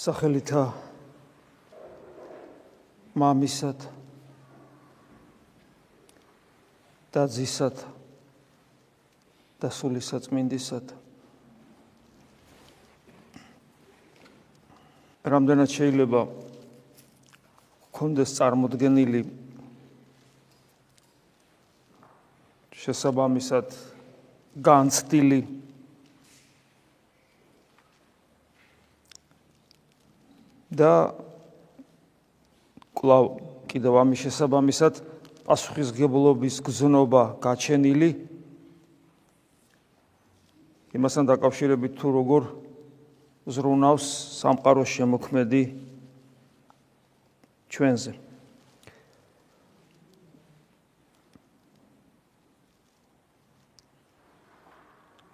სახელითა მამისად და ძისად და სულისაწმინდისად რამდენად შეიძლება კონდეს წარმოდგენილი შესაბამისად განცდილი და კლავ კიდევ ამის შესაბამისად პასუხისგებლობის გზნობა გაჩენილი. იმასთან დაკავშირებით თუ როგორ ზრუნავს სამყაროს შემოქმედი ჩვენზე.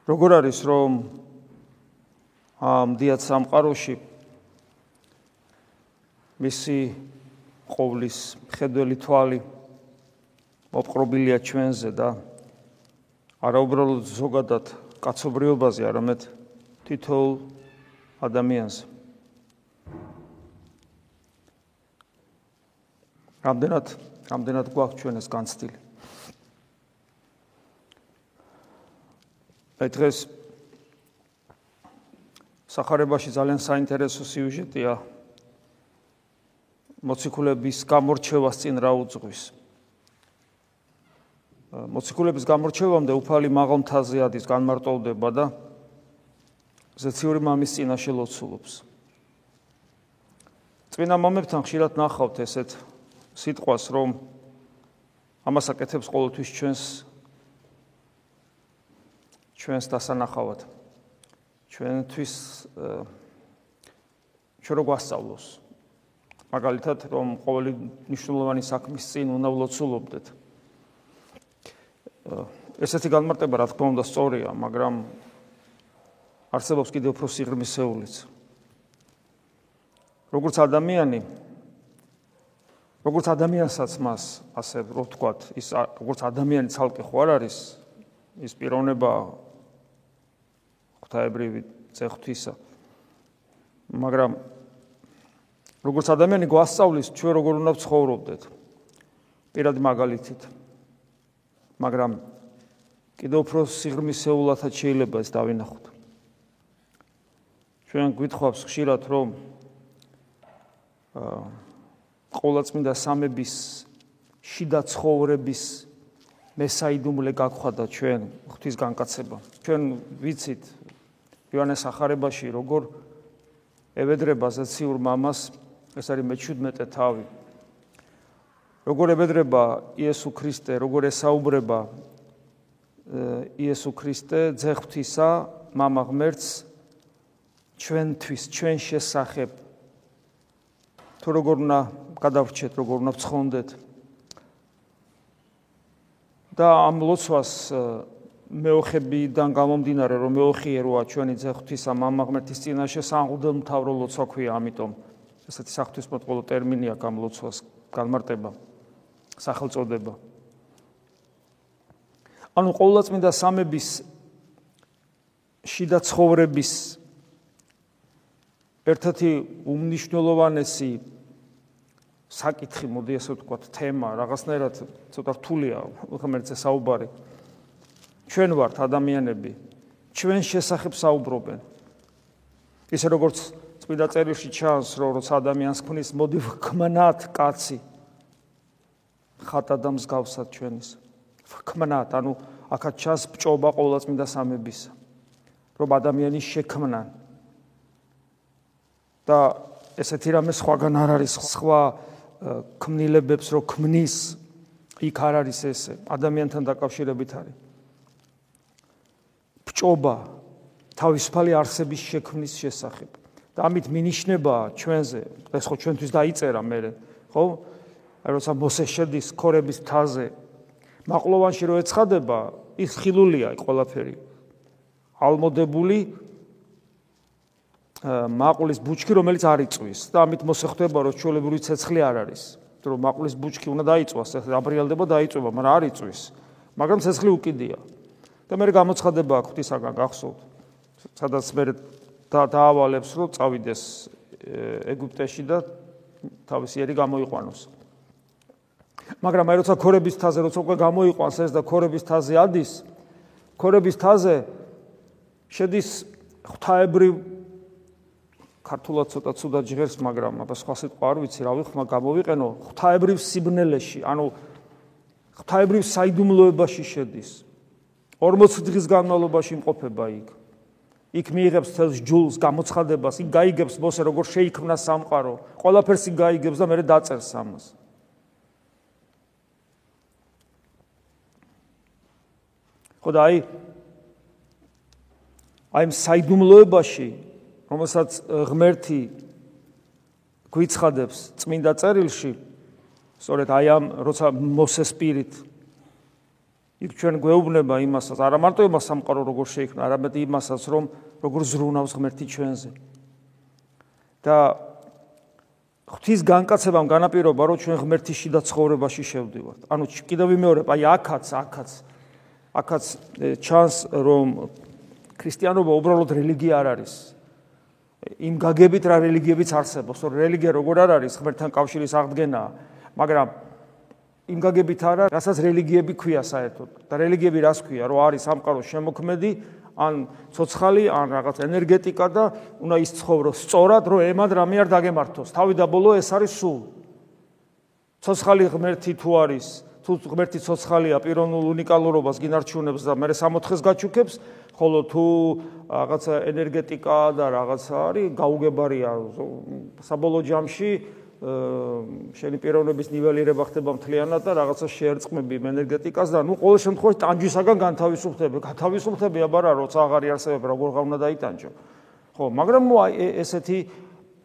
როგორ არის რომ ამ დიად სამყაროში მისი ყოვლის ხედველი თვალი მოპყრობილია ჩვენზე და არაუბრალოდ ზოგადად კაცობრიობაზე, არამედ თითოეულ ადამიანს. რამდენად რამდენად გვაქვს ჩვენ ეს განცდილი? აი დღეს სახარებაში ძალიან საინტერესო სიუჟეტია მოციქულების გამორჩევას წინ რა უძღვის. მოციქულების გამორჩევამდე უფალი მაღალმთაზე ადის განმარტოვდება და ზეციური მამის წინაშე ლოცულობს. წინა მომებთან ხშირად ნახავთ ესეთ სიტყვას, რომ ამას აკეთებს ყოველთვის ჩვენს ჩვენს დასანახავად. ჩვენთვის ჩვენ რო გვასწავლოს მაგალითად რომ ყოველი მნიშვნელოვანი საქმის წინ უნდა ვლოცულობდეთ. ესეთი განმარტება რა თქმა უნდა სწორია, მაგრამ არსებობს კიდევ უფრო სიღრმისეულიც. როგორც ადამიანი როგორც ადამიანსაც მას ასე რო ვთქვათ, ის როგორც ადამიანი ცალკე ხო არ არის ის პიროვნება ღვთაებრივი წეხვთვისა. მაგრამ როგორც ადამიანი გვასწავლის ჩვენ როგორ უნდა ვცხოვრობდეთ? პირადი მაგალითით. მაგრამ კიდევ უფრო სიღრმისეულათაც შეიძლება ეს დავინახოთ. ჩვენ გვითხოვს ხშირად რომ ყოვლადწმინდა სამების შიდა ცხოვრების მესაიდუმლე გაგხვდა ჩვენ ღვთის განკაცება. ჩვენ ვიცით იოანეს ახარებაში როგორ ევედრება ზეციურ მამას ეს არის მე-17 თავი. როგორ ებედრება იესო ქრისტე, როგორ ესაუბრება იესო ქრისტე ძეხვთისა мама ღმერთს ჩვენთვის, ჩვენ შესახებ თუ როგორ უნდა გადავრჩეთ, როგორ უნდა ვცხონდეთ და ამ ლოცვას მეოხებიდან გამომდინარე რომ მეოხიეროა ჩვენი ძეხვთისა мама ღმერთის წინაშე სანღუდელმთავრო ლოცვა ქვია, ამიტომ ესეთი საფრთხისმოწყალო ტერმინია გამლოცვას განმარტება სახელწოდება ანუ ყოვლადწმინდა სამების შიდა ცხოვრების ერთ-ერთი უმნიშვნელოვანესი საკითხი, მოდი ასე ვთქვათ, თემა, რაღაცნაირად ცოტა რთულია, ხმერცე საუბარი. ჩვენ ვართ ადამიანები, ჩვენ შესახებ საუბრობენ. ისე როგორც წმინდა წერილში ჩანს, რომ როცა ადამიანს ქმნის მოდი ვქმნათ კაცი ხატა და მსგავსად ჩვენის. ვქმნათ, ანუ აქაც ჩანს ბჭობა ყოვლა წმინდა სამების. რომ ადამიანის შექმნან. და ესეთი რამე სხვაგან არ არის სხვა ქმნილებებს რო ქმნის იქ არ არის ესე ადამიანთან დაკავშირებით არის. ბჭობა თავისუფალი არსების შექმნის შესახებ. და ამით მინიშნება ჩვენზე. ეს ხო ჩვენთვის დაიწერა მე ხო? როცა მოსე შედის ქორების მთაზე მაყლოვანში რო ეცხადება ის ხილულია ყველაფერი. ალმოდებული მაყულის ბუჩქი რომელიც არ იწვის და ამით მოსე ხვდება რომ ჩვეულებრივი ცეცხლი არ არის. რომ მაყულის ბუჩქი უნდა დაიწვას ეს აბრიალდება დაიწובה მაგრამ არ იწვის მაგრამ ცეცხლი უკიდია. და მე გამოცხადება აქვს ისაგან გახსოვთ. სადაც მე დაავალებს რომ წავიდეს ეგვიპტეში და თავისი ერი გამოიყვანოს. მაგრამ აი როცა ქორების თაზე როცა უკვე გამოიყვანს ეს და ქორების თაზე ადის, ქორების თაზე შედის ღვთაებრივ ქართულად ცოტა ცუდა ჯღერს, მაგრამ აბა სხვა სიტყვა არ ვიცი, რავი ხმა გამოვიყენო, ღვთაებრივ სიბნელეში, ანუ ღვთაებრივ საიდუმლოებაში შედის. 40 დღის განმავლობაში იმყოფება იქ. იქ მიიღებს თელს ჯულს, გამოცხადებას, იქ გაიგებს მოსე როგორ შეიქმნა სამყარო. ყველაფერს იქ გაიგებს და მეორე დაწერს ამას. ხოდა აი აი საიდუმლოებაში რომელსაც ღმერთი გვიცხადებს წმინდა წერილში სწორედ აი ამ როცა მოსეს პირით იქ ჩვენ გვეუბნება იმასაც არა მარტო იმას სამყარო როგორ შეიქმნა არამედ იმასაც რომ როგორ ზრუნავს ღმერთი ჩვენზე. და ღვთის განკაცებამ განაპირობა რომ ჩვენ ღმერთის შიდა ცხოვრებაში შევდივართ. ანუ კიდევ ვიმეორებ აი აქაც აქაც აქაც ჩანს რომ ქრისტიანობა უბრალოდ რელიგია არ არის. იმ გაგებით რა რელიგიებიც არსებობს, რომ რელიგია როგორ არ არის ღმერთთან კავშირის აღდგენა, მაგრამ იმ გაგებით არა, რასაც რელიგიები ქვია საერთოდ. და რელიგიები რას ქვია, რომ არის სამყაროს შემოქმედი, ან ცოცხალი, ან რაღაც ენერგეტიკა და უნდა ის ცხოვროს სწორად, რომ ემად რამე არ დაგემართოს. თავი და ბოლო ეს არის სულ. ცოცხალი ღმერთი თუ არის, თუ ღმერთი ცოცხალია, პიროვნულ უნიკალურობას გინარჩუნებს და მე 64-ს გაჩუქებს, ხოლო თუ რაღაცა ენერგეტიკა და რაღაცა არის გაუგებარია საბოლოო ჯამში შენი პიროვნების ნიველირება ხდება მთლიანად და რაღაცა შეერწყმები ენერგეტიკას და ნუ ყოველ შემთხვევაში ტანჯვისაგან განთავისუფლდები გათავისუფლდები აბარა როცა აღარ იარსებებ როგორ გავნა დაიტანჯო. ხო მაგრამ ნუ აი ესეთი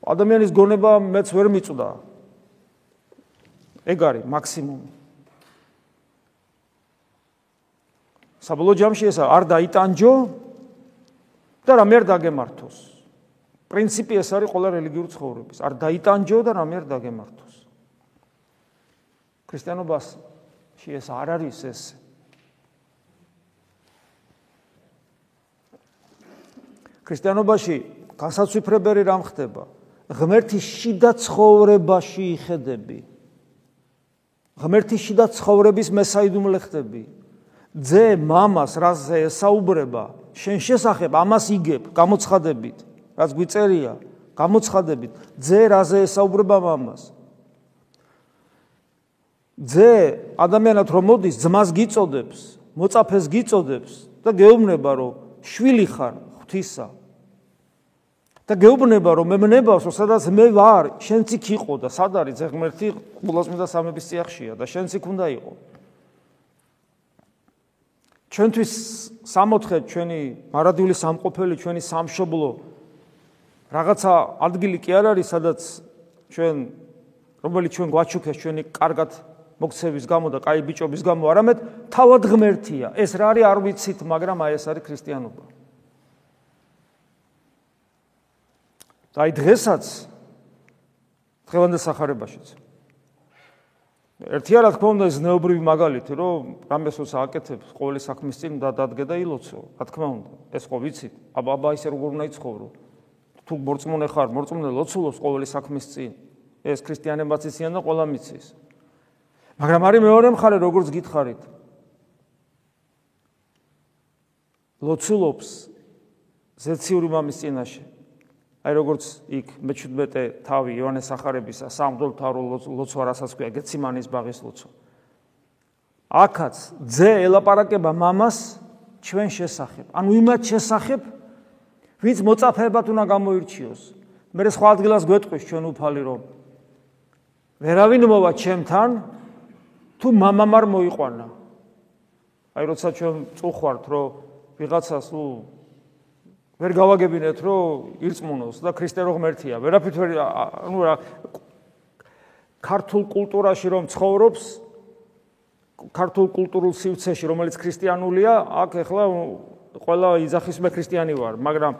ადამიანის გონება მეც ვერ მიწვდა ეგ არის მაქსიმუმი. საბოლოო ჯამში ეს არ დაიტანჯო და რამე არ დაგემართოს. პრინციპი ეს არის ყველა რელიგიური ცხოვრების. არ დაიტანჯო და რამე არ დაგემართოს. ქრისტიანობაში ეს არ არის ეს. ქრისტიანობაში განსაცვიფრებელი რამ ხდება? ღმერთის შიდა ცხოვრებაში იხედები. ღმერთის შიდა ცხოვრების მესაიდუმლე ხდები. ძე მამას რაზე ესაუბრება შენ შესახებ ამას იგებ გამოცხადებით რაც გვიწერია გამოცხადებით ძე რაზე ესაუბრება მამას? ძე ადამიანად რომ მოდის ძმას გიწოდებს მოწაფეს გიწოდებს და გეუბნება რომ შვილი ხარ ღვთისა. და გეუბნება რომ მე მნებავს რომ სადაც მე ვარ შენც იქ იყო და სად არის? ძე ღმერთი ყულასმიდა სამების წიახშია და შენც იქ უნდა იყო. ჩვენთვის სამოთხე ჩვენი მარადიული სამყოფელი ჩვენი სამშობლო რაღაცა ადგილი კი არ არის სადაც ჩვენ რომელიც ჩვენ გვაჩუქეს ჩვენი კარგად მოქცევის გამო და კაი ბიჭობის გამო არამედ თავად ღმერთია. ეს რა არის არ ვიცით მაგრამ აი ეს არის ქრისტიანობა. და აი დღესაც დღევანდელ სახარებაშიც ერთი არა თქმა უნდა ზნეობრივი მაგალითი რომ რამესოს აკეთებს ყოველი საქმის წინ და დადგე და ილოცო. რა თქმა უნდა ეს ხო ვიცით? აბა აბა ისე როგორ უნდა იცხოვრო თუ მორწმუნე ხარ მორწმუნე ლოცულობს ყოველი საქმის წინ ეს ქრისტიანებაც იციან და ყველა მიცის მაგრამ არის მეორე მხარე როგორც გითხარით ლოცულობს ზეციური მამის წინაშე აი როგორც იქ მე-17 თავი იოანეს ახარებისა სამღვდელთარო ლოცვა რასაც ქვია გეციმანის ბაღის ლოცვა. აქაც ძე ელაპარაკება მამას ჩვენ შესახებ. ანუ იმათ შესახებ, ვინც მოწაფეებად უნდა გამოირჩიოს. მე სხვა ადგილას გვეტყვის ჩვენ უფალი რომ ვერავინ მოვა ჩემთან თუ მამამ არ მოიყვანა. აი როცა ჩვენ წუხვართ რომ ვიღაცას ნუ ვერ გავაგებინეთ რომ ირწმუნოს და ქრისტე რო ღმერთია ვერაფრით ვერ ანუ რა ქართულ კულტურაში რომ ცხოვრობს ქართულ კულტურულ სივრცეში რომელიც ქრისტიანულია აქ ეხლა ყველა იძახის მე ქრისტიანი ვარ მაგრამ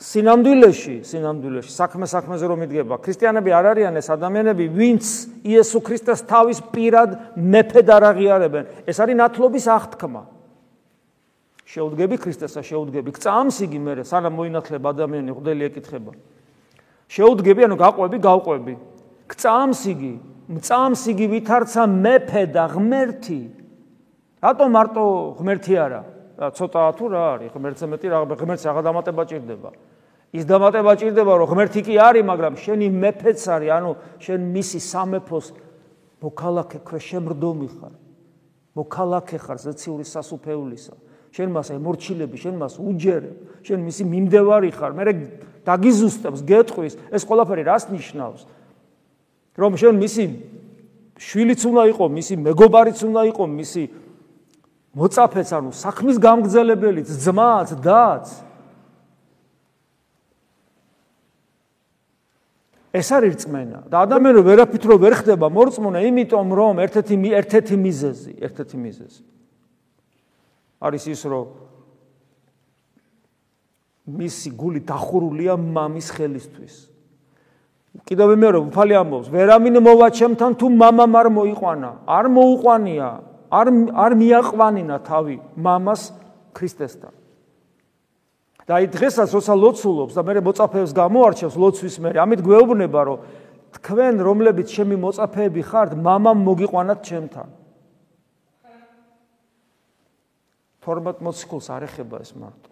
სინამდვილეში სინამდვილეში საქმე საქმეზე რომ იდგება ქრისტიანები არ არიან ეს ადამიანები ვინც იესო ქრისტეს თავის პირად მეფედ არ აღიარებენ ეს არის ნათლობის აღთქმა შეუდგები ქრისტესა შეუდგები წამს იგი მე სანამ მოინათლება ადამიანი ღვდელი ეკითხება შეუდგები, ანუ გაყვები, გავყვები. გწამს იგი, მწამს იგი ვითარცა მეფე და ღმერთი. რატო მარტო ღმერთი არა? ცოტა თუ რა არის, ღმერთზე მეტი რა ღმერთს რაღა დამატება ჭირდება. ის დამატება ჭირდება, რომ ღმერთი კი არის, მაგრამ შენი მეფეც არის, ანუ შენ მისი სამეფოს მოქალაქე ქვე შემრდომი ხარ. მოქალაქე ხარ ზეციური სასუფეულისა. შენ მას ემორჩილები, შენ მას უჯერებ, შენ მისი მიმდევარი ხარ. მე დაგიზუსტებს, გეტყვის, ეს ყველაფერი რას ნიშნავს? რომ შენ მისი შვილიც უნდა იყოს, მისი მეგობარიც უნდა იყოს, მისი მოწაფეც, ანუ საქმის გამგზელებელიც, ძმაც, დაც. ეს არის რწმენა და ადამიანი ვერაფრით რო ვერ ხდება მორწმუნა, იმიტომ რომ ერთ-ერთი ერთ-ერთი მიზეზი, ერთ-ერთი მიზეზი არის ის, რომ მისი გული დახურულია მამის ხელისთვის. კიდევ მე რომ უფალი ამბობს, ვერამინ მოვა ჩემთან თუ მამამ არ მოიყვანა, არ მოუყვანია, არ არ მიაყვანინა თავი მამას ქრისტესთან. და აი დღესაც როცა ლოცულობს და მე მოწაფეებს გამოარჩევს ლოცვის მე, ამით გვეუბნება რომ თქვენ რომლებიც ჩემი მოწაფეები ხართ, მამამ მოგიყვანათ ჩემთან. 12 მოციქულს არ ეხება ეს მარტო.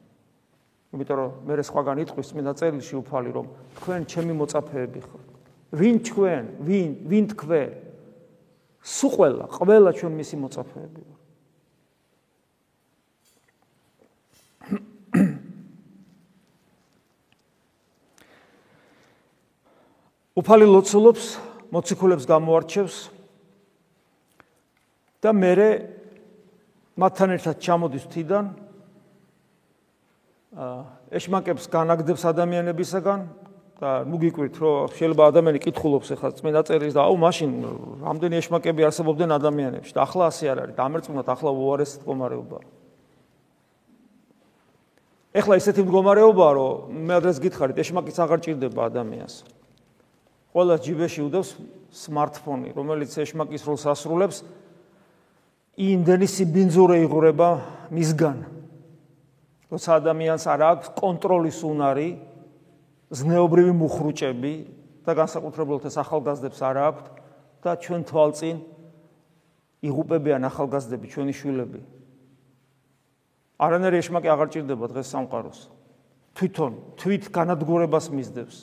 იმიტომ რომ მე სხვაგან იტყვის წმინდა წერილში უფალი რომ თქვენ ჩემი მოწაფეები ხართ. ვინ თქვენ? ვინ? ვინ თქვენ? სულ ყველა, ყველა ჩვენ მისი მოწაფეები ვართ. უფალი ლოცულობს, მოციქულებს გამოარჩევს და მე მათთან ერთად ჩამოდის თიდან ეშმაკებს განაგდებს ადამიანებისაგან და ნუ გიკვირთ რომ შეიძლება ადამიანი კითხულობს ახლა. წმინდა წერილს და აუ მაშინ რამდენი ეშმაკები არსებობდნენ ადამიანებში და ახლა ასე არ არის. დამერწმუნოთ ახლა უარეს მდგომარეობა. ახლა ისეთი მდგომარეობაა რომ მე ადრეს გითხარით ეშმაკიც აღარ ჭირდება ადამიანს. ყველა ჯიბეში უდევს smartphone რომელიც ეშმაკის როლს ასრულებს. იმდენი სიბინძურე იღურება მისგან. როცა ადამიანს არ აქვს კონტროლის უნარი, ზნეობრივი მუხრუჭები და განსაკუთრებულად ეს ახალგაზრდებს არ აქვს და ჩვენ თვალწინ იღუპებიან ახალგაზრდები, ჩვენი შვილები. არანაირი ეშმაკი აღარ ჭირდება დღეს სამყაროს. თვითონ თვით განადგურებას მისდევს.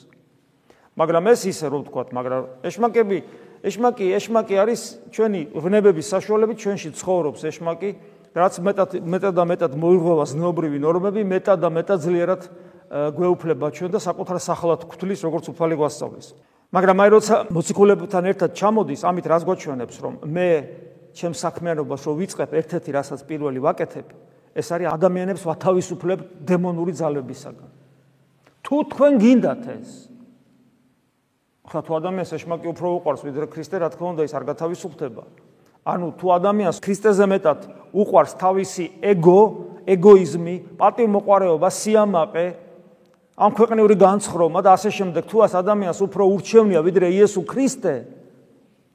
მაგრამ ეს ისე რომ ვთქვათ, მაგრამ ეშმაკები ეშმაკი ეშმაკი არის ჩვენი ვნებების საშუალებით ჩვენში ცხოვრობს ეშმაკი რაც მეტად მეტად და მეტად მოიღობა ზნეობრივი ნორმები მეტად და მეტად ძლიერად გვეუფლება ჩვენ და საკუთარ სახლად გვთulis როგორც უფალი გვასწავლის მაგრამ აი როცა მოციქულებთან ერთად ჩამოდის ამით რას გვაჩვენებს რომ მე ჩემ საქმიანობას რო ვიწყებ ერთ-ერთი რასაც პირველი ვაკეთებ ეს არის ადამიანებს ვათავისუფლებ დემონური ძალებისაგან თუ თქვენ გინდათ ეს ხა თუ ადამიანს ეშმაკი უფრო უყვარს ვიდრე ქრისტე, რა თქმა უნდა, ის არ გათავისუფლდება. ანუ თუ ადამიანს ქრისტეზე მეტად უყვარს თავისი ეგო, ეგოიზმი, პატივმოყვარეობა, სიამაყე, ამ ქვეყნიური განცხრომა და ასე შემდეგ, თუ ას ადამიანს უფრო ურჩევნია ვიდრე იესო ქრისტე,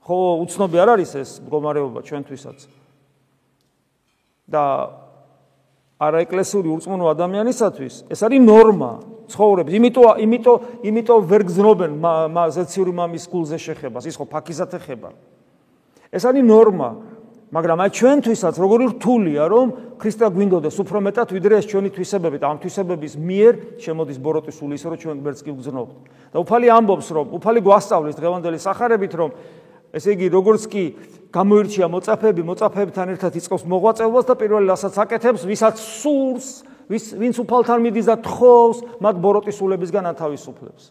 ხო, უცნობი არ არის ეს მდგომარეობა ჩვენთვისაც. და არაეკლესიური ურწმუნო ადამიანისათვის ეს არის ნორმა. ცხოვრებს. იმიტომ იმიტომ იმიტომ ვერ გზნობენ ზეციური მამის გულზე შეხებას, ის ხო ფაქიზად ეხება. ეს არის ნორმა, მაგრამ აი ჩვენთვისაც როგორი რთულია, რომ ქრისტე გვინდოდეს უფრო მეტად ვიდრე ეს ჩვენი თვისებები და ამ თვისებების მიერ შემოდის ბოროტის სული ისე რომ ჩვენ ღმერთს კი ვგზნობთ. და უფალი ამბობს, რომ უფალი გვასწავლის დღევანდელი სახარებით, რომ ესე იგი როგორც კი გამოირჩია მოწაფეები, მოწაფეებთან ერთად იწყოს მოღვაწეობას და პირველი რასაც აკეთებს, ვისაც სურს ვის ვინც უფალთან მიდის და თხოვს, მათ ბოროტის სულებისგან ათავისუფლებს.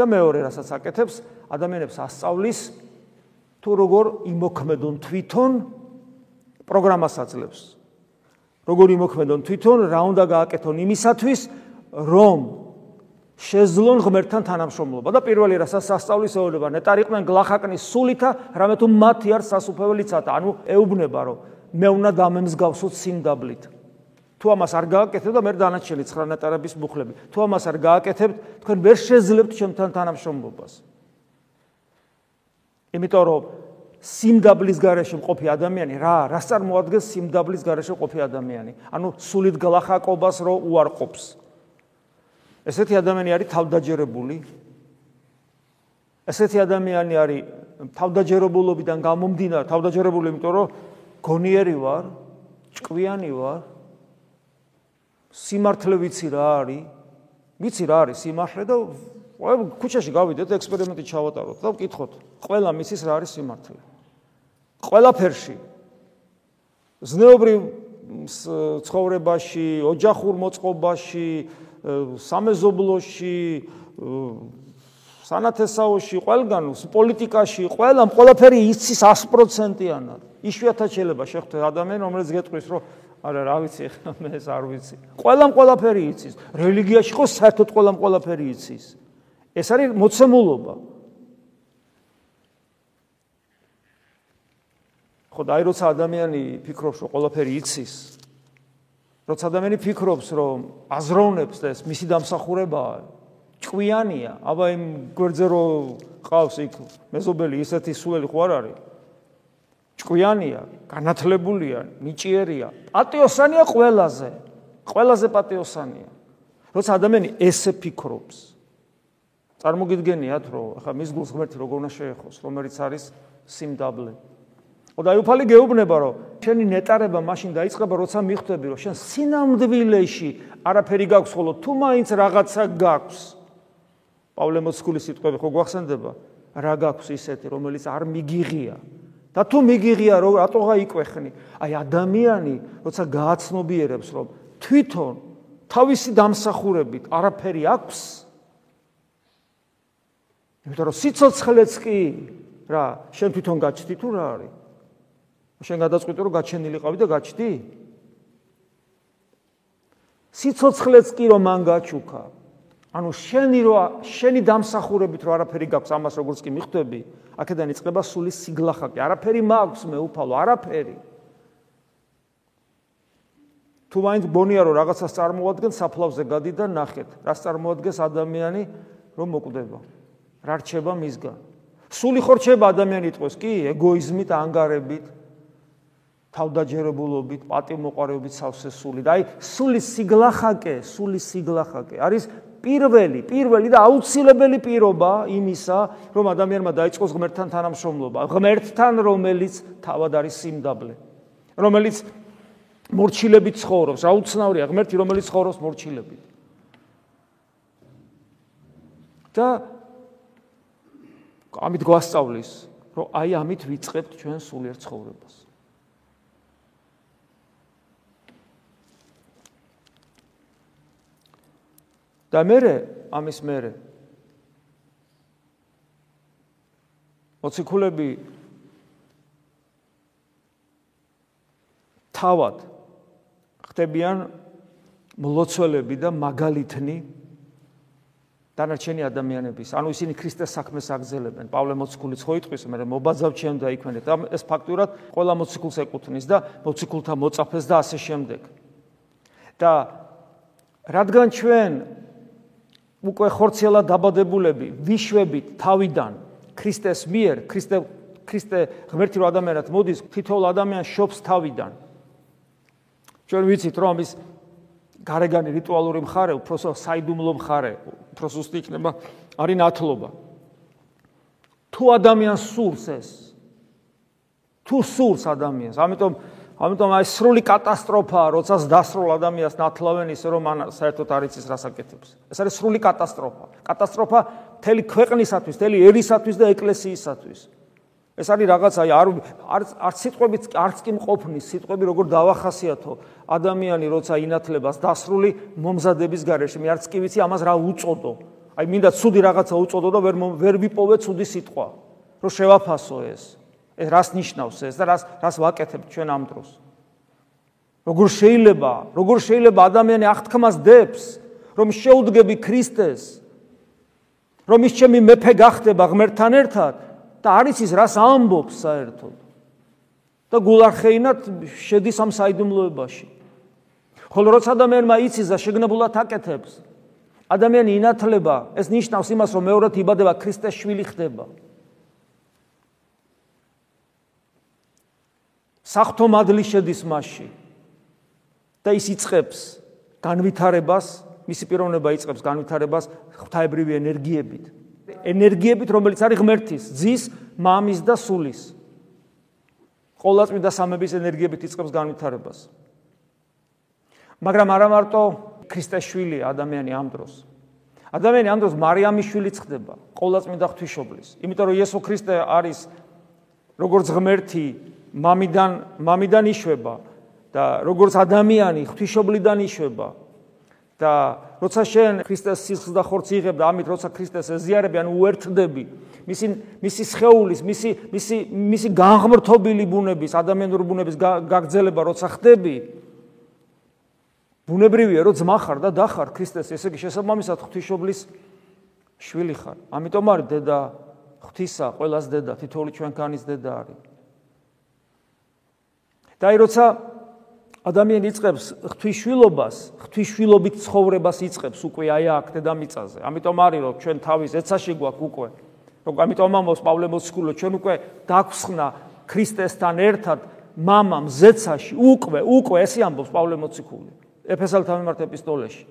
და მეორე რასაც აკეთებს, ადამიანებს ასწავლის თუ როგორ იმოქმედონ თვითონ პროგრამას აძლევს. როგორ იმოქმედონ თვითონ, რა უნდა გააკეთონ იმისათვის, რომ შეძლონ ღმერთთან თანამშრომლობა. და პირველი რასაც ასწავლის ეუბნება, ნეტარიყვნენ გლახაკნის სულითა, რამე თუ მათი არ სასუფეველიცათა, ანუ ეუბნება, რომ მე უნდა დამემსგავსოთ სიმდაბლით. თუ ამას არ გააკეთებ და მე დანარჩენი 9 ნეტარების მუხლები. თუ ამას არ გააკეთებ თქვენ ვერ შეძლებთ ჩემთან თანამშრომლობას იმიტომ რომ სიმდაბლის garaშე მყოფი ადამიანი რა რას წარმოადგენს სიმდაბლის garaშე მყოფი ადამიანი ანუ სულით გლახაკობას რო უარყოფს ესეთი ადამიანი არის თავდაჯერებული. ესეთი ადამიანი არის თავდაჯერებულობიდან გამომდინარე, თავდაჯერებული, იმიტომ რომ გონიერი ვარ, ჭკვიანი ვარ. სიმართლე ვიცი რა არის? ვიცი რა არის სიმართლე და ყველა ქუჩაში გავიდეთ, ექსპერიმენტი ჩავატაროთ და ვკითხოთ, ყველა მისის რა არის სიმართლე. ყველაფერში ზნეობრივ ცხოვრებაში, ოჯახურ მოწყობაში, სამეზობლოში, სანათესაოში, ყველგან პოლიტიკაში, ყველამ ყველაფერი იცის 100%-იანად. იშვიათად შეიძლება შეხვდეთ ადამიანი, რომელიც გეტყვის, რომ არა, რა ვიცი, ხა მე ეს არ ვიცი. ყველამ ყველაფერი იცის. რელიგიაში ხო საერთოდ ყველამ ყველაფერი იცის. ეს არის მოცემულობა. ხო და აი როცა ადამიანი ფიქრობს, რომ ყველაფერი იცის, როცა ადამიანი ფიქრობს, რომ აზროვნებს და ეს მისი დამსახურებაა, ჭკვიანია, აბა იმ გვერდზე რო ყავს იქ მეზობელი ისეთი სული ხო არ არის? ჭკვიანია, განათლებულია, ნიჭიერია, პატიოსანია ყველაზე. ყველაზე პატიოსანია. როცა ადამიანი ესე ფიქრობს, წარმოგიდგენიათ, რომ ახლა მის გულს ღმერთი როგორ უნდა შეეხოს, რომელიც არის სიმდაბლე. ხო და იუფალი გეუბნება, რომ შენი ნეტარება მაშინ დაიწყება, როცა მიხვდები, რომ შენ სინამდვილეში არაფერი გაქვს, ხოლო თუ მაინც რაღაცა გაქვს. პავლე მოციქულის სიტყვები ხო გვახსენდება? რა გაქვს ისეთი, რომელიც არ მიგიღია? და თუ მიგიღია, რატოღა იკვეხნი? აი ადამიანი, როცა გააცნობიერებს, რომ თვითონ თავისი დამსახურებით არაფერი აქვს, იმიტომ რომ სიცოცხლეც კი რა, შენ თვითონ გაჩდი თუ რა არის? შენ გადაწყვიტე რომ გაჩენილიყავი და გაჩდი? სიცოცხლეც კი რომ მან გაჩუქა, ანუ შენი რო შენი დამსახურებით რო არაფერი გაქვს ამას როგორც კი მიხვდები აქედან იწყება სული სიგლახაკი არაფერი მაქვს მე უფალო არაფერი. თუ მაინც ბონია რომ რაღაცას წარმოადგენს საფლავზე გადი და ნახეთ. რას წარმოადგენს ადამიანი რომ მოკვდება რა რჩება მისგან? სული ხორჩება ადამიანი იტყვის კი ეგოიზმით ანგარებით თავდაჯერებულობით პატიმოყარეობით სავსე სული და აი სული სიგლახაკე სული სიგლახაკე. არის პირველი, პირველი და აუცილებელი პირობა იმისა, რომ ადამიანმა დაიწყოს ღმერთთან თანამშრომლობა, ღმერთთან, რომელიც თავად არის სიმდაბლე, რომელიც მორჩილებით ცხოვრობს, აუცნაურია ღმერთი, რომელიც ცხოვრობს მორჩილებით. და ამით გვასწავლის, რომ აი ამით ვიწყებთ ჩვენ სულიერ ცხოვრებას. და მე ამის მერე მოციქულები თავად ხდებიან მლოცველები და მაგალითნი დანარჩენი ადამიანების. ანუ ისინი ქრისტეს საქმეს აგზელებენ. პავლე მოციქულიც ხო იტყვის, მე მობაძავ ჩემ და იქვენეთ. და ეს ფაქტურად ყველა მოციქულს ეკუთვნის და მოციქულთა მოწაფეს და ასე შემდეგ. და რადგან ჩვენ უკვე ხორცელა დაბადებულები ვიშვებით თავიდან ქრისტეს მიერ ქრისტე ქრისტე ღმერთი რო ადამიანად მოდის თითოეულ ადამიანს შობს თავიდან ჩვენ ვიცით რომ ის გარეგანი რიტუალური მხარე უფრო საიდუმლო მხარე უფრო სუსტი იქნება არის ნათლობა თუ ადამიანს სურს ეს თუ სურს ადამიანს ამიტომ ამიტომ აი სრული კატასტროფაა, როდესაც დასრულ ადამიანს ნათლავენ ისე რომ ან საერთოდ არ იცის რას აკეთებს. ეს არის სრული კატასტროფა. კატასტროფა მთელი ქვეყნისათვის, მთელი ერისათვის და ეკლესიისათვის. ეს არის რაღაც აი არ არ სიტყვებით არც კი მყოფნის სიტყვები როგორ დავახასიათო ადამიანი როცა ინათლებას დასრული მომზადების გარეშე მე არც კი ვიცი ამას რა უწოდო. აი მინდა ცუდი რაღაცა უწოდო და ვერ ვერ ვიპოვე ცუდი სიტყვა. რომ შევაფასო ეს. ეს რას ნიშნავს ეს და რას რას ვაკეთებ ჩვენ ამ დროს? როგორ შეიძლება, როგორ შეიძლება ადამიანი აღთქმას დებს, რომ შეუდგები ქრისტეს, რომ ის ჩემი მეფე გახდება ღმერთთან ერთად და არის ის რას ამბობს საერთოდ? და გულარხეინად შედის ამ საიდუმლოებაში. ხოლო როცა ადამიანმა იცის და შეგნებულად აკეთებს, ადამიანი ინათლება, ეს ნიშნავს იმას, რომ მეორედ იბადება ქრისტეს შვილი ხდება. სახთო მადლი შედის მასში და ის იწખებს განვითარებას მისი პიროვნება იწყებს განვითარებას ღვთაებრივი ენერგიებით. ენერგიებით, რომელიც არის ღმერთის, ძის, მამის და სულის. ყოლაწმინდა სამების ენერგიებით იწყებს განვითარებას. მაგრამ არა მარტო ქრისტეს შვილი ადამიანი ამ დროს. ადამიანი ამ დროს მარიამის შვილიც ხდება, ყოლაწმინდა ღვთისმშობლის. იმიტომ რომ იესო ქრისტე არის როგორც ღმერთი, მამიდან მამიდან იშვება და როგორც ადამიანი ღვთისმშობლიდან იშვება. და როცა შენ ქრისტეს სისხლს და ხორცს იღებ და ამით როცა ქრისტეს ეზიარები, ანუ უერთდები, მისი მისი სხეულის, მისი მისი მისი განღმრთობილი ბუნების, ადამიანური ბუნების გაგრძელება როცა ხდები, ბუნებრივია, რომ ძმა ხარ და დახარ ქრისტეს, ესე იგი შესაბამისად ღვთისმშობლის შვილი ხარ. ამიტომ არის დედა ღვთისა, ყოველას დედა, თითოეული ჩვენქანის დედა არის. და აი როცა ადამიანი იწყებს ღვთისშვილობას, ღვთისშვილობით ცხოვრებას იწყებს უკვე აი აქ დედამიწაზე. ამიტომ არის რომ ჩვენ თავის ეცაში გვაქვს უკვე. რომ ამიტომ ამბობს პავლე მოციქულო, ჩვენ უკვე დაგვხსნა ქრისტესთან ერთად მამამ ზეცაში უკვე, უკვე ესე ამბობს პავლე მოციქული. ეფესალთან მიმართ ეპისტოლეში.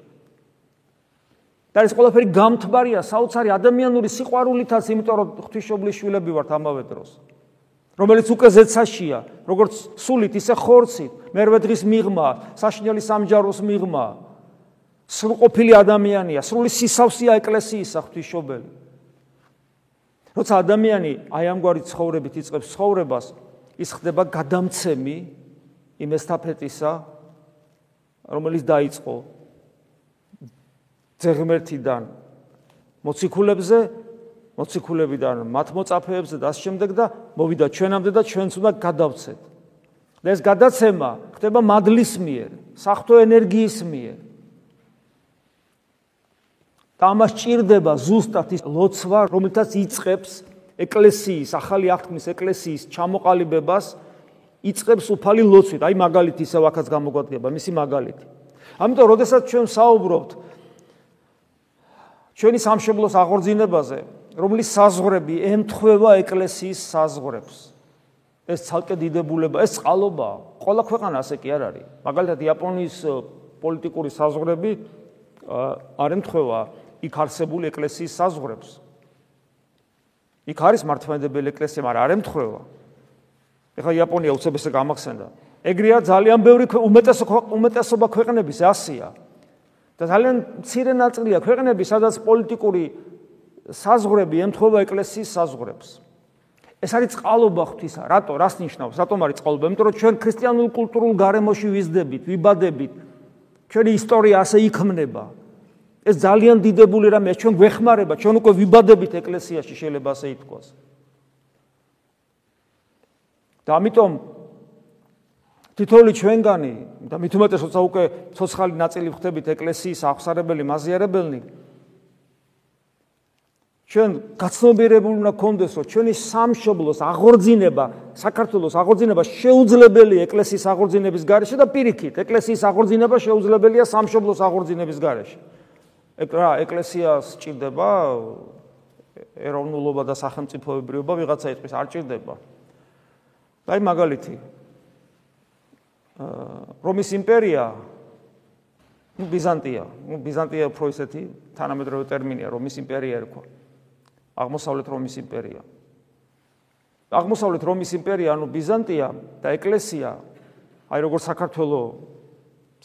და ეს ყველაფერი გამთბარია საოცარი ადამიანური სიყვარულითაც, იმიტომ რომ ღვთისმშობლის შვილები ვართ ამავე დროს. რომელიც უკვე ზეცაშია, როგორც სულით, ისე ხორცით, მერვე დღის მიღმა, საშინელი სამჯაროს მიღმა. სრულყოფილი ადამიანია, სრული სისავსეა ეკლესიისა ღვთისმშობელი. როცა ადამიანი აი ამგვარი ცხოვრებით იწყებს ცხოვრებას, ის ხდება გადამცემი იმ ესტაფეტისა, რომელიც დაიწყო ძეგმერთიდან მოციქულებზე, მოციქულებიდან მათ მოწაფეებზე და ამ შემდეგ და მოვიდა ჩვენამდე და ჩვენც უნდა გადავცეთ. და ეს გადაცემა ხდება მადლის მიერ, საფრთხო ენერგიის მიერ. და ამას ჭირდება ზუსტად ის ლოცვა, რომელთაც იწყებს ეკლესიის, ახალი აღთქმის ეკლესიის ჩამოყალიბებას იწებს უფალი ლოცვით. აი მაგალითი ისევ ახაც გამოგვადგება, მისი მაგალითი. ამიტომ, როდესაც ჩვენ საუბრობთ ჩვენი სამშობლოს აღორძინებაზე, რომლის საზღვრები ემთხვევა ეკლესიის საზღვრებს. ეს ცალკე დიდებულება, ეს წყალობა, ყველა ქვეყანა ასე კი არ არის. მაგალითად, იაპონიის პოლიტიკური საზღვრები არ ემთხვევა იქ არსებული ეკლესიის საზღვრებს. იქ არის მართლმადიდებელი ეკლესია, მაგრამ არ ემთხვევა. ეხლა იაპონია უცებ ესე გამახსენდა. ეგრეა ძალიან ბევრი უმეტესობა უმეტესობა ქვეყნების ასია. და ძალიან მცირე ნაწილია ქვეყნები, სადაც პოლიტიკური საზღვრები ემთხვევა ეკლესიის საზღვრებს. ეს არის წყალობა ღვთისა. რატო? რას ნიშნავს? რატომ არის წყალობა? იმიტომ რომ ჩვენ ქრისტიანულ კულტურულ გარემოში ვიზდებით, ვიბადებით. ჩვენი ისტორია ასე იქმნება. ეს ძალიან დიდებული რამეა, ჩვენ გვეხმარება, ჩვენ უკვე ვიბადებით ეკლესიაში, შეიძლება ასე ითქვას. და ამიტომ თითოეული ჩვენგანი და მით უმეტეს როცა უკვე ცოცხალი ნაწილი ხდებით ეკლესიის აღსარებელი მაზიარებელნი ჩვენ გაცნობიერებული უნდა გქონდეს რომ ჩვენი სამშობლოს აღორძინება საქართველოს აღორძინება შეუძლებელია ეკლესიის აღორძინების გარეშე და პირიქით ეკლესიის აღორძინება შეუძლებელია სამშობლოს აღორძინების გარეშე ეკრა ეკლესიას ჭირდება ეროვნულობა და სახელმწიფოებრიობა ვიღაცა იტყვის არ ჭირდება აი მაგალითი რომის იმპერია ну ბიზანტია ну ბიზანტია უფრო ისეთი თანამედროვე ტერმინია რომის იმპერია ერქვა აღმოსავლეთ რომის იმპერია აღმოსავლეთ რომის იმპერია ანუ ბიზანტია და ეკლესია აი როგორც საქართველოს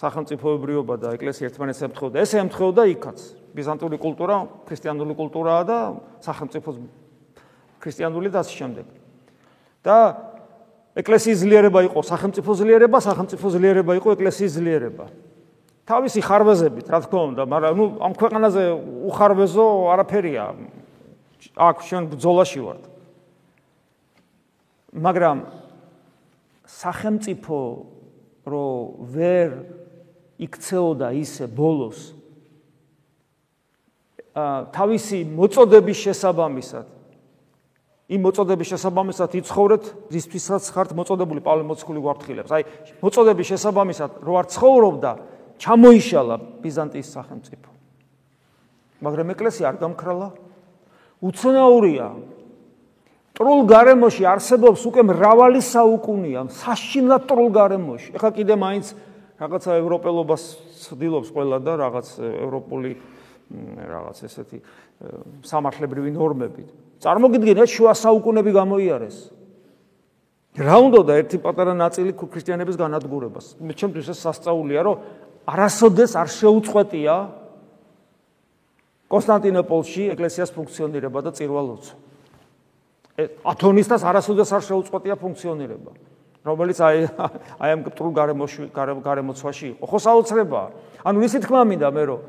სახელმწიფოებრიობა და ეკლესია ერთმანეთს ემთხვეოდა ესე ემთხვეოდა იქაც ბიზანტიური კულტურა ქრისტიანული კულტურაა და სახელმწიფო ქრისტიანული და ასე შემდეგ და ეკლესიის ძლიერება იყო სახელმწიფო ძლიერება, სახელმწიფო ძლიერება იყო ეკლესიის ძლიერება. თავისი ხარვეზებით, რა თქმა უნდა, მაგრამ ნუ ამ ქვეყანაზე უხარვეზო არაფერია. აქ ჩვენ ბძოლაში ვართ. მაგრამ სახელმწიფო რო ვერ იქცეოდა ისე ბოლოს ა თავისი მოწოდების შესაბამისად იმ მოწოდების შესაბამისად იცხოვრეთ, რისთვისაც ხართ მოწოდებული პავლე მოციქული გვაფრთხილებს. აი, მოწოდების შესაბამისად რო არ ცხოვრობდა, ჩამოიშალა ბიზანტიის სახელმწიფო. მაგრამ ეკლესია არ გამქრალა. უცნაურია. ტრულ გარემოში არსებობს უკვე მრავალი საუკუნეა, საშინლად ტრულ გარემოში. ეხლა კიდე მაინც რაღაცა ევროპელობას ცდილობს ყველა და რაღაც ევროპული რაღაც ესეთი სამართლებრივი ნორმებით. წარმოგიდგენთ შუა საუკუნეები გამოიარეს. რა უნდა და ერთი პატარა ნაწილი ქრისტიანების განადგურებას. მე ჩემთვის ეს სასწაულია, რომ არასოდეს არ შეუწყვეტია კონსტანტინოპოლში ეკლესიას ფუნქციონირება და წირვალოცვა. ათონისტას არასოდეს არ შეუწყვეტია ფუნქციონირება. რომელიც აი აი ამ კტრულ გარემოში გარემოცვაში იყო. ხო საოცრებაა. ანუ ისე თქმა მინდა მე რომ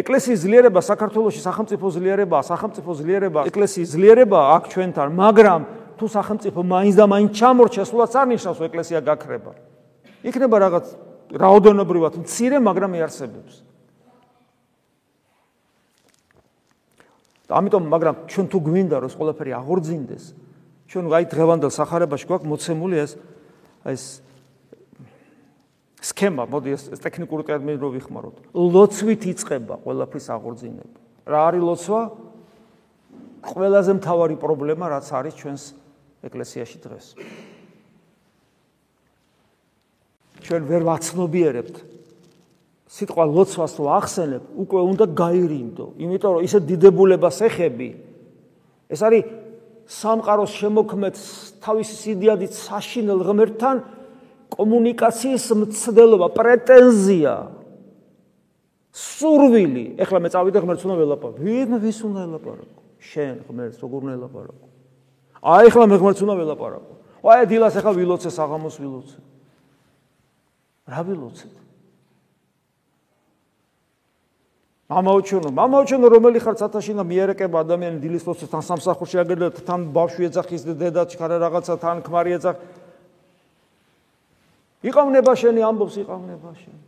ეკლესიის ძლიერება საქართველოსში სახელმწიფო ძლიერებაა, სახელმწიფო ძლიერება, ეკლესიის ძლიერება აქ ჩვენთან, მაგრამ თუ სახელმწიფო მაინც და მაინც ჩამორჩა, სულაც არ ნიშნავს, ეკლესია გაქრება. იქნება რაღაც რაოდენობრივად მცირე, მაგრამ იარსებებს. ამიტომ, მაგრამ ჩვენ თუ გვინდა, რომ ეს ყველაფერი აღორძინდეს, ჩვენ აი დღევანდელ სახარებაში გვაქვს მოცემული ეს ეს სქემა, მოდი ეს ტექნიკური ტერმინი რო ვიხმაროთ. ლოცვით იწება ყველაფრის აღორძინება. რა არის ლოცვა? ყველაზე მთავარი პრობლემა რაც არის ჩვენს ეკლესიაში დღეს. ჩვენ ვერ ვაცნობიერებთ სიტყვა ლოცვას რო ახსენებ, უკვე უნდა გაირინდო, იმიტომ რომ ისე დიდებულებას ეხები. ეს არის სამყაროს შემოქმედ თავისი სიდიადით საშინელ ღმერთთან კომუნიკაციის მცდელობა, პრეტენზია, სურვილი. ეხლა მე წავიდე ღმერთს უნდა ველაპარაკო. ვინ ვის უნდა ველაპარაკო? შენ ღმერთს როგორ უნდა ველაპარაკო? აი ეხლა მე ღმერთს უნდა ველაპარაკო. აი დილას ეხლა ვილოცე საღამოს ვილოცე. რა ვილოცე? მამაოჩუნო, მამაოჩუნო რომელი ხარ ცათაშინა მიერეკება ადამიანი დილის ლოცვას თან სამსახურში აგერდა თან ბავშვი ეძახის დედა ჩქარა რაღაცა თან ქმარი ეძახ. იყავნება შენი ამბობს იყავნება შენი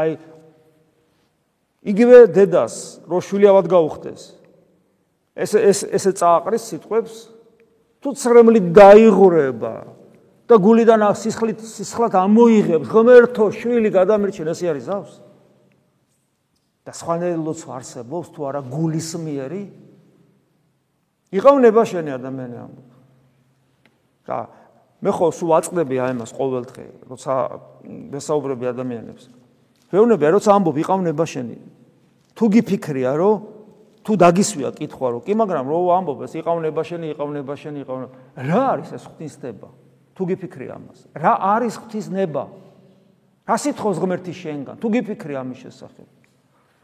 აი იგივე დედას რო შვილი ავად გაუხდეს ეს ეს ესე წააყრის სიტყვებს თუ ცრემლი დაიღურება და გულიდან სისხლით სისხლად ამოიღებს ღმერთო შვილი გადამირჩენ ესე არის ზავს და სხვანაირად არსებობს თუ არა გულისმიერი იყავნება შენი ადამიანი ამბობს და მე ხო სულ აწყდები აი მას ყოველდღე, როცა მესაუბრები ადამიანებს. ვეუბნები, როცა ამბობ იყავნება შენი. თუ გიფიქრია, რომ თუ დაგისვია კითხვა, რომ კი, მაგრამ რო ამბობ ეს იყავნება შენი, იყავნება შენი, იყავნება. რა არის ეს ღვთისნება? თუ გიფიქრია ამას. რა არის ღვთისნება? რა სიტყვის ღმერთი შენგან? თუ გიფიქრია ამის შესახებ.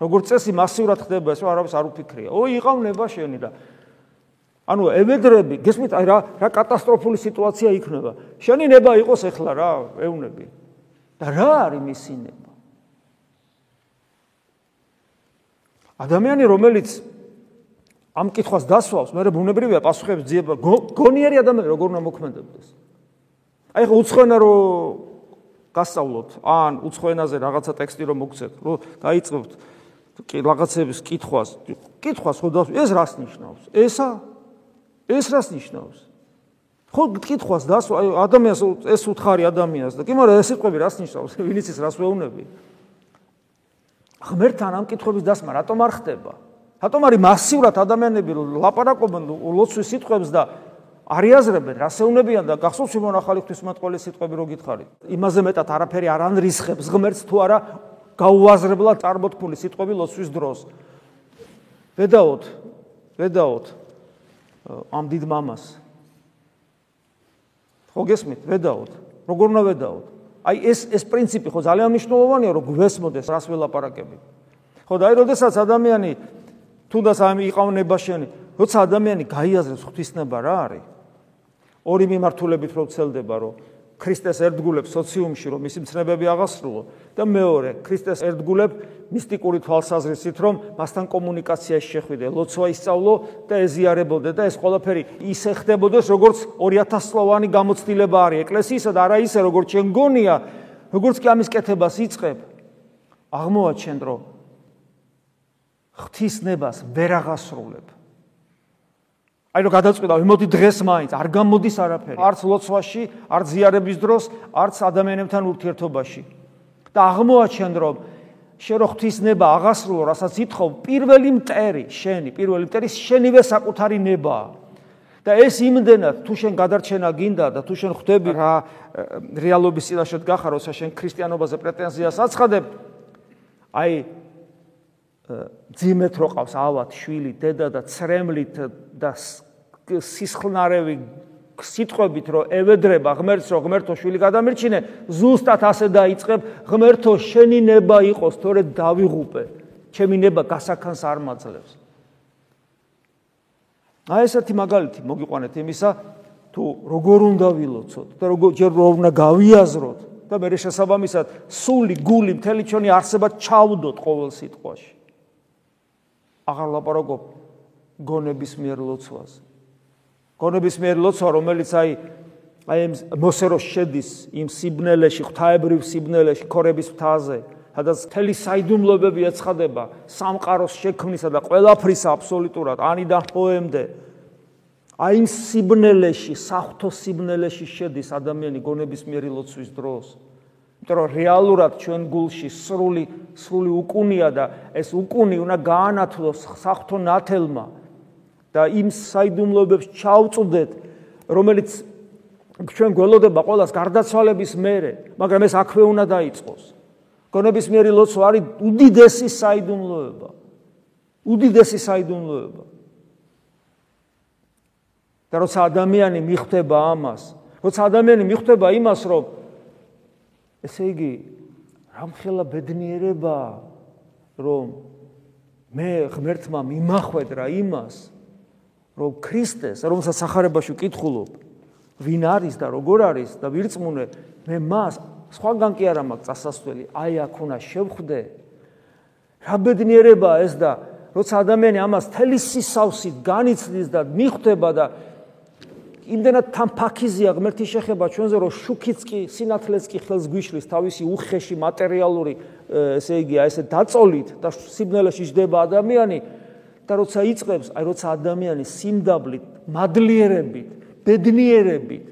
როგორც წესი მასიურად ხდება ეს, რომ არავის არ უფიქრია. ო, იყავნება შენი და ანუ ევედრები, გესმით, რა რა კატასტროფული სიტუაცია იქნება. შენი ნება იყოს ეხლა რა, ეუნები. და რა არის მისი ნება? ადამიანი, რომელიც ამ კითხვას დასვავს, მე ბუნებრივია პასუხებს ძიება, გონიერი ადამიანი როგორ უნდა მოქმედებდეს? აი ხო უცხოენა რო გასწავლოთ, ან უცხოენაზე რაღაცა ტექსტი რო მოგცეთ, რო დაიწყებთ კი რაღაცების კითხვას, კითხვას ხო და ეს რას ნიშნავს? ესა ეს რას ნიშნავს? ხო კითხვას დასვა ადამიანს ეს უთხარი ადამიანს და კი მაგრამ ეს სიტყვები რას ნიშნავს? ვინიც ის რას ვეუბნები? ღმერთთან ამ კითხვების დასმა რატომ არ ხდება? რატომ არის მასიურად ადამიანები ლაპარაკობენ ლოცვის სიტყვებს და არიაზრებენ რასეუნებიან და გახსოვს იმონ ახალი ღვთისმოწყალე სიტყვები რო გითხარით? იმაზე მეტად არაფერი არ ანრისხებს ღმერთს თუ არა გაუაზრებლად წარმოთქმული სიტყვები ლოცვის დროს. ვედაოთ, ვედაოთ ამ დიდ მამას. ხო გესმით, ვედაოთ. როგორ უნდა ვედაოთ? აი ეს ეს პრინციპი ხო ძალიან მნიშვნელოვანია, რომ გვესმოდეს რას ველაპარაკები. ხო და აი როდესაც ადამიანი თუნდაც ამ იყავნება შენი, როცა ადამიანი გაიაზრებს ღვთისნება რა არის? ორი მიმართულებით რო ცელდება, რომ ქრისტეს ერთგულებს სოციუმში რომ მისი მცნებები აღასრულო. და მეორე ქრისტეს ერთგულებ მისტიკური თვალსაზრისით რომ მასთან კომუნიკაციაში შეხვიდე ლოცვა ისწავლო და ეზიარებოდე და ეს ყველაფერი ისე ხდებოდეს როგორც 2000 სლოვანი გამოცდილება არის ეკლესიისა და არა ისე როგორც ჩვენ გონია როგორც კი ამის კეთებას იწყებ. აღმოაჩენ რომ ღვთისნებას ვერ აღასრულებ აი რომ გადაწყვიტა, მოდი დღეს მაინც არ გამოდის არაფერი. არც ლოცვაში, არც ზიარების დროს, არც ადამიანებთან ურთიერთობაში. და აღმოაჩენ რომ შენ რო ღვთისნება აღასრულო, რასაც ითხოვ, პირველი მტერი, შენი, პირველი მტერი შენივე საკუთარი ნებაა. და ეს იმდენად თუ შენ გადარჩენა გინდა და თუ შენ ხვდები რა რეალობის წინაშე დგახარ, როცა შენ ქრისტიანობაზე პრეტენზიას აცხადებ, აი ძიმეთ რო ყავს ავად შვილი, დედა და ცრემლით და სისხლნარევი სიტყვებით რომ ევედრება ღმერთს რომ ღმერთო შვილი გადამირჩინე, ზუსტად ასე დაიწყებ ღმერთო შენი ნება იყოს, თორე დავიღუპე. ჩემი ნება გასახანს არ მაძლევს. აი ესეთი მაგალითი მოგიყვანეთ იმისა თუ როგორ უნდა ვილოცოთ და როგორ ჯერ რომ უნდა გავიაზროთ და მე შესაბამისად სული გული მთელი ჩვენი არსება ჩავდოთ ყოველ სიტყვაში აღარ ლაპარაკობ გონების მიერ ლოცვას. გონების მიერ ლოცვა რომელიც აი აი ამ მოსეროს შედის იმ სიბნელეში ღვთაებრივ სიბნელეში ქორების ფთაზე სადაც მთელი საიდუმლოებები ეცხადება სამყაროს შექმნისა და ყველაფრის აბსოლუტურად ანიდან პოემდე აი იმ სიბნელეში საფრთხო სიბნელეში შედის ადამიანი გონების მიერი ლოცვის დროს იმიტომ რომ რეალურად ჩვენ გულში სრული სრული უკუნია და ეს უკუნი უნდა გაანათლოს საფრთხო ნათელმა და იმ საიდუმლოებებს ჩავწუდეთ რომელიც ჩვენ გველოდება ყოველას გარდაცვალების მერე მაგრამ ეს აქვე უნდა დაიწყოს გონების მიერი ლოცვა არის უდიდესი საიდუმლოება. უდიდესი საიდუმლოება. და როცა ადამიანი მიხვდება ამას, როცა ადამიანი მიხვდება იმას, რომ ესე იგი რამხელა ბედნიერება, რომ მე ღმერთმა მიმახვედრა იმას, რომ ქრისტეს, რომელსაც სახარებაში ვკითხულობ, ვინ არის და როგორ არის და ვირწმუნე, მე მას სხვაგან კი არა მაქვს წასასვლელი, აი აქ უნდა შევხვდე. რა ბედნიერებაა ეს და როცა ადამიანი ამას თელი სისავსით განიცდის და მიხვდება და იმდენად თან ფაქიზია ღმერთის შეხება ჩვენზე რომ შუქიც კი სინათლეც კი ხელს გვიშლის თავისი უხეში მატერიალური ესე იგი აი ესე დაწოლით და სიბნელეში ჯდება ადამიანი და როცა იწებს აი როცა ადამიანი სიმდაბლით მადლიერებით ბედნიერებით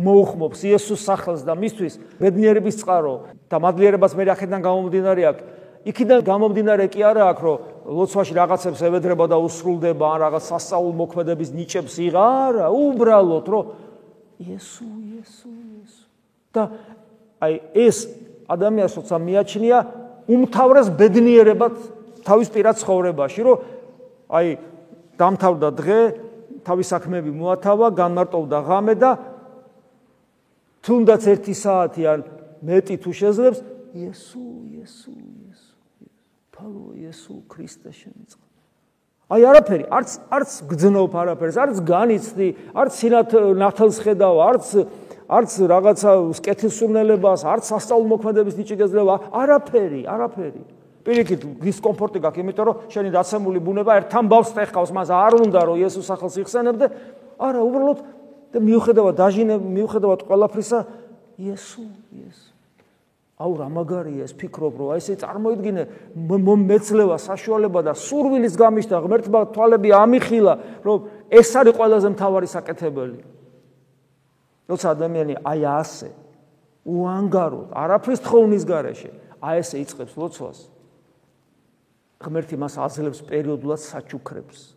მოუხმობს იესოს სახელს და მისთვის ბედნიერების წყარო და მადლიერებას მე ახედან გამომდინარე აქვს. იქიდან გამომდინარე კი არა აქვს, რომ ლოცვაში რაღაცებს ევედრება და უსრულდება, ან რაღაც სასწაულ მოქმედების ნიჭებს იღარა, უბრალოდ რომ იესო, იესო, იესო. და აი ეს ადამიანს როცა მიაჩნია უმთავრეს ბედნიერებად თავის პირად ცხოვრებაში, რომ აი დამთავრდა დღე, თავის საქმეები მოათავა, განმარტოვდა ღამე და თუნდაც ერთი საათი ან მეტი თუ შეძლებს იესო იესო ფალო იესო ქრისტე შემიწყ აი არაფერი არც არც გძნობ არაფერს არც განიცდი არც სინათ ნათელს ხედავ არც არც რაღაცა სკეთილსურნელებას არც სასწაულ მოქმედების ნიჭი გეძლევა. არაფერი არაფერი. პირიქით დისკომფორტი გაქვს იმიტომ რომ შენი დაცემული ბუნება ერთთან ბავს ხეხავს. მას არ უნდა რომ იესოს სახელს იხსენებდე. არა უბრალოდ და მიუხედავად დაჟინე მიუხედავად ყველაფრისა იესო იესო აუ რა მაგარია ეს ფიქრობ რომ აი ესე წარმოიდგინე მეცლევა საშუალება და სურვილის გამიშთა ღმერთმა თვალები ამიხილა რომ ეს არის ყველაზე მთავარი საკეთებელი. როცა ადამიანი აი ასე უანგაროდ არაფრის თხოვნის გარეშე აი ესე იწყებს ლოცვას. ღმერთი მას აძლევს პერიოდულად საჩუქრებს.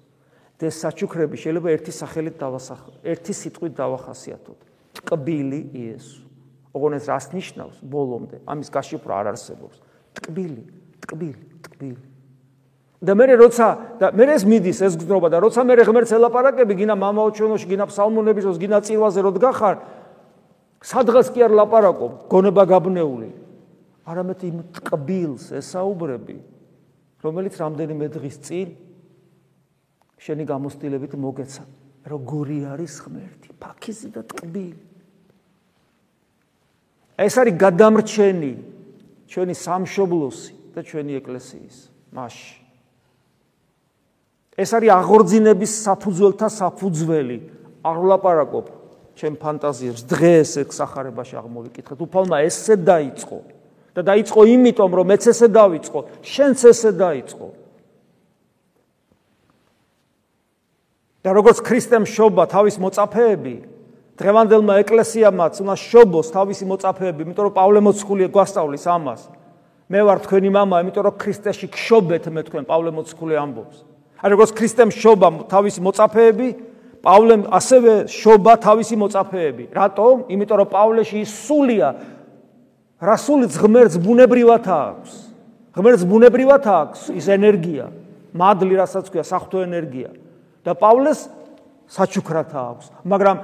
და საჩუქრები შეიძლება ერთი სახელით დავასახ ერთი სიტყვით დავახასიათოთ. ტკბილი იესო ოღონდ ეს რას ნიშნავს? ბოლომდე. ამის გაშიფრვა არ არსებობს. ტკბილი ტკბილი ტკბილი. და მე როცა და მე ეს მიდის ეს გზნობა და როცა მე ღმერთს ელაპარაკები გინა მამაო ჩვენოში გინა ფსალმუნების დროს გინა წირვაზე რო დგახარ სადღაც კი არ ლაპარაკობ გონება გაბნეული. არამედ იმ ტკბილს ესაუბრები რომელიც რამდენიმე დღის წინ შენი გამოსტილებით მოგეცა. როგორი არის ღმერთი? ფაქიზი და ტკბილი ეს არის გადამრჩენი ჩვენი სამშობლოსი და ჩვენი ეკლესიის მასში. ეს არის აღორძინების საფუძველთა საფუძველი. აღლაპარაკობ ჩემ ფანტაზიებს. დღეს ეს სახარებაში აღმოვიკითხეთ. უფალმა ესე დაიწყო და დაიწყო იმიტომ რომ მეც ესე დავიწყო შენც ესე დაიწყო. და როგორც ქრისტემ შობა თავის მოწაფეები, დღევანდელმა ეკლესიამაც უნდა შობოს თავისი მოწაფეები, იმიტომ რომ პავლე მოციქულია გვასწავლის ამას. მე ვარ თქვენი мама, იმიტომ რომ ქრისტეში გშობეთ მე თქვენ პავლე მოციქული ამბობს. აი როგორც ქრისტემ შობა თავისი მოწაფეები, პავლემ ასევე შობა თავისი მოწაფეები. რატომ? იმიტომ რომ პავლეში ის სულია რა სულიც ღმერთს ბუნებრივად აქვს. ღმერთს ბუნებრივად აქვს ის ენერგია, მადლი, რასაც ქვია, საფრთხო ენერგია. და პავლეს საჩუქრად აქვს. მაგრამ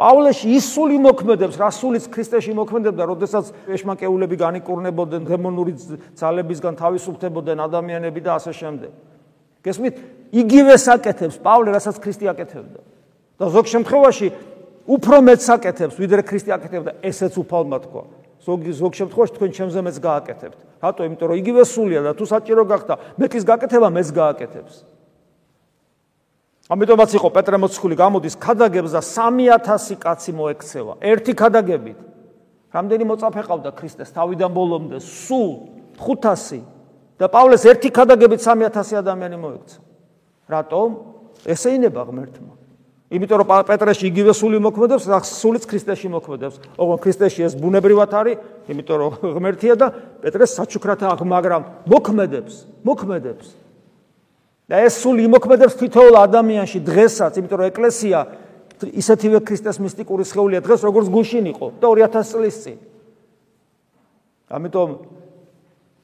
პავლეში ის სული მოქმედებს, რა სულიც ქრისტეში მოქმედებდა, როდესაც ეშმაკეულები განიკურნებოდნენ დემონური ძალებისგან თავისუფლებოდნენ ადამიანები და ასე შემდეგ. გესმით? იგივე საკეთებს პავლე, რასაც ქრისტე აკეთებდა. და ზოგ შემთხვევაში უფრო მეც საკეთებს, ვიდრე ქრისტე აკეთებდა, ესეც უფალმა თქვა. ზოგ ზოგ შემთხვევაში თქვენ ჩემზე მეც გააკეთებთ. რატო? იმიტომ რომ იგივე სულია და თუ საჭირო გახდა, მეკის გაკეთება მეც გააკეთებს. ამიტომაც იყო პეტრე მოციქული გამოდის ქადაგებს და 3000 კაცი მოექცევა. ერთი ქადაგებით. რამდენი მოწაფე ყავდა ქრისტეს თავიდან ბოლომდე? სულ 500 და პავლეს ერთი ქადაგებით 3000 ადამიანი მოექცა. რატომ? ესე ინება ღმერთმა. იმიტომ რომ პეტრეში იგივე სული მოქმედებს და სულიც ქრისტეში მოქმედებს. ოღონ ქრისტეში ეს ბუნებრივად არის, იმიტომ რომ ღმერთია და პეტრეს საჩუქრად აქვს, მაგრამ მოქმედებს, მოქმედებს. და ეს სული მოქმედებს თითოეულ ადამიანში დღესაც, იმიტომ რომ ეკლესია ისეთივე ქრისტეს მისტიკური სხეულია დღეს, როგორც გუშინ იყო და 2000 წლის წინ. ამიტომ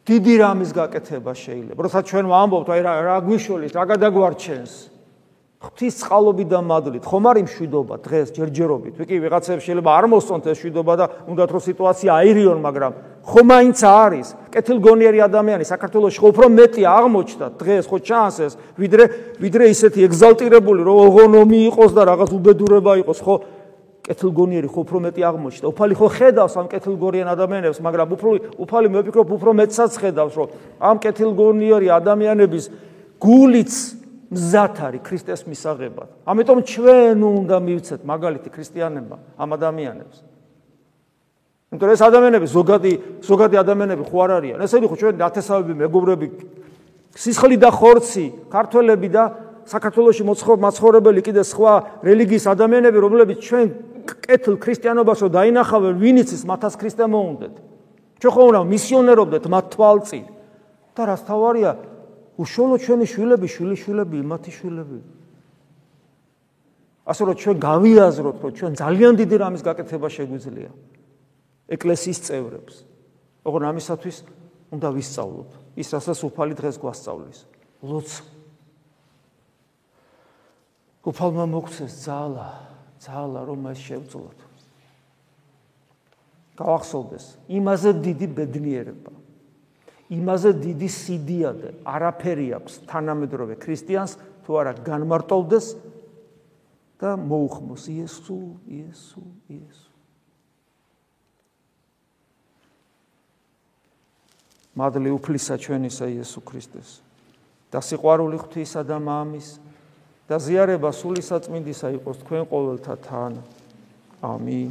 დიდი რამის გაკეთება შეიძლება. როცა ჩვენ ვამბობთ, აი რა რა გვიშოლის, რა გადაგვარჩენს. ღვთის წყალობით და მადლით, ხომ არის მშვიდობა დღეს ჯერჯერობით. ვიკი ვიღაცებს შეიძლება არ მოსწონთ ეს მშვიდობა და უნდათ რომ სიტუაცია აირიონ, მაგრამ ხომ მაინც არის. კეთილგონიერი ადამიანი საქართველოს ხო უფრო მეტია აღმოჩნდა დღეს ხო ჩანს ეს, ვიდრე ვიდრე ისეთი ეგზალტირებული რომ ოღონომი იყოს და რაღაც უბედურება იყოს, ხო კეთილგონიერი ხო უფრო მეტი აღმოჩნდა. უფალი ხო ხედავს ამ კეთილგონიერ ადამიანებს, მაგრამ უფრო უფალი მე ვფიქრობ უფრო მეტსაც ხედავს, რომ ამ კეთილგონიერი ადამიანების გულიც მზად არის ქრისტეს მისაღებად. ამიტომ ჩვენ უნდა მივცეთ მაგალითი ქრისტიანებმა ამ ადამიანებს. იმიტომ ეს ადამიანები ზოგადი ზოგადი ადამიანები ხო არ არიან. ესენი ხო ჩვენ ათესავები მეგობრები სისხლი და ხორცი, ქართველები და საქართველოსი მოცხოვრებელი კიდე სხვა რელიგიის ადამიანები, რომლებიც ჩვენ კეთილ ქრისტიანობას რო დაინახავენ, ვინიც ის მათას ქრისტე მოუნდეთ. ჩვენ ხო უნდა მისიონერობდეთ მათ თვალწინ. და რას თავარია? უშუალოდ ჩვენი შვილები, შვილიშვილები, მათი შვილები. ასე რომ ჩვენ გავიაზროთ, რომ ჩვენ ძალიან დიდი რამის გაკეთება შეგვიძლია ეკლესიის წევრებს. ოღონ ამისათვის უნდა ვისწავლოთ ის, რასაც უფალი დღეს გვასწავლის. ლოცვა. უფალმა მოგცეს ძალა, ძალა რომ მას შევძლოთ. გავახსოვდეს, იმაზე დიდი ბედნიერება. იმაზე დიდი სიდიადე არაფერი აქვს თანამედროვე ქრისტიანს თუ არა განმარტოვდეს და მოუხმოს იესო იესო იესო მადლი უფლისა ჩვენისა იესო ქრისტეს და სიყვარული ღვთისა და მამის და ზიარება სული საწმინდისა იყოს თქვენ ყოველთა თან. ამინ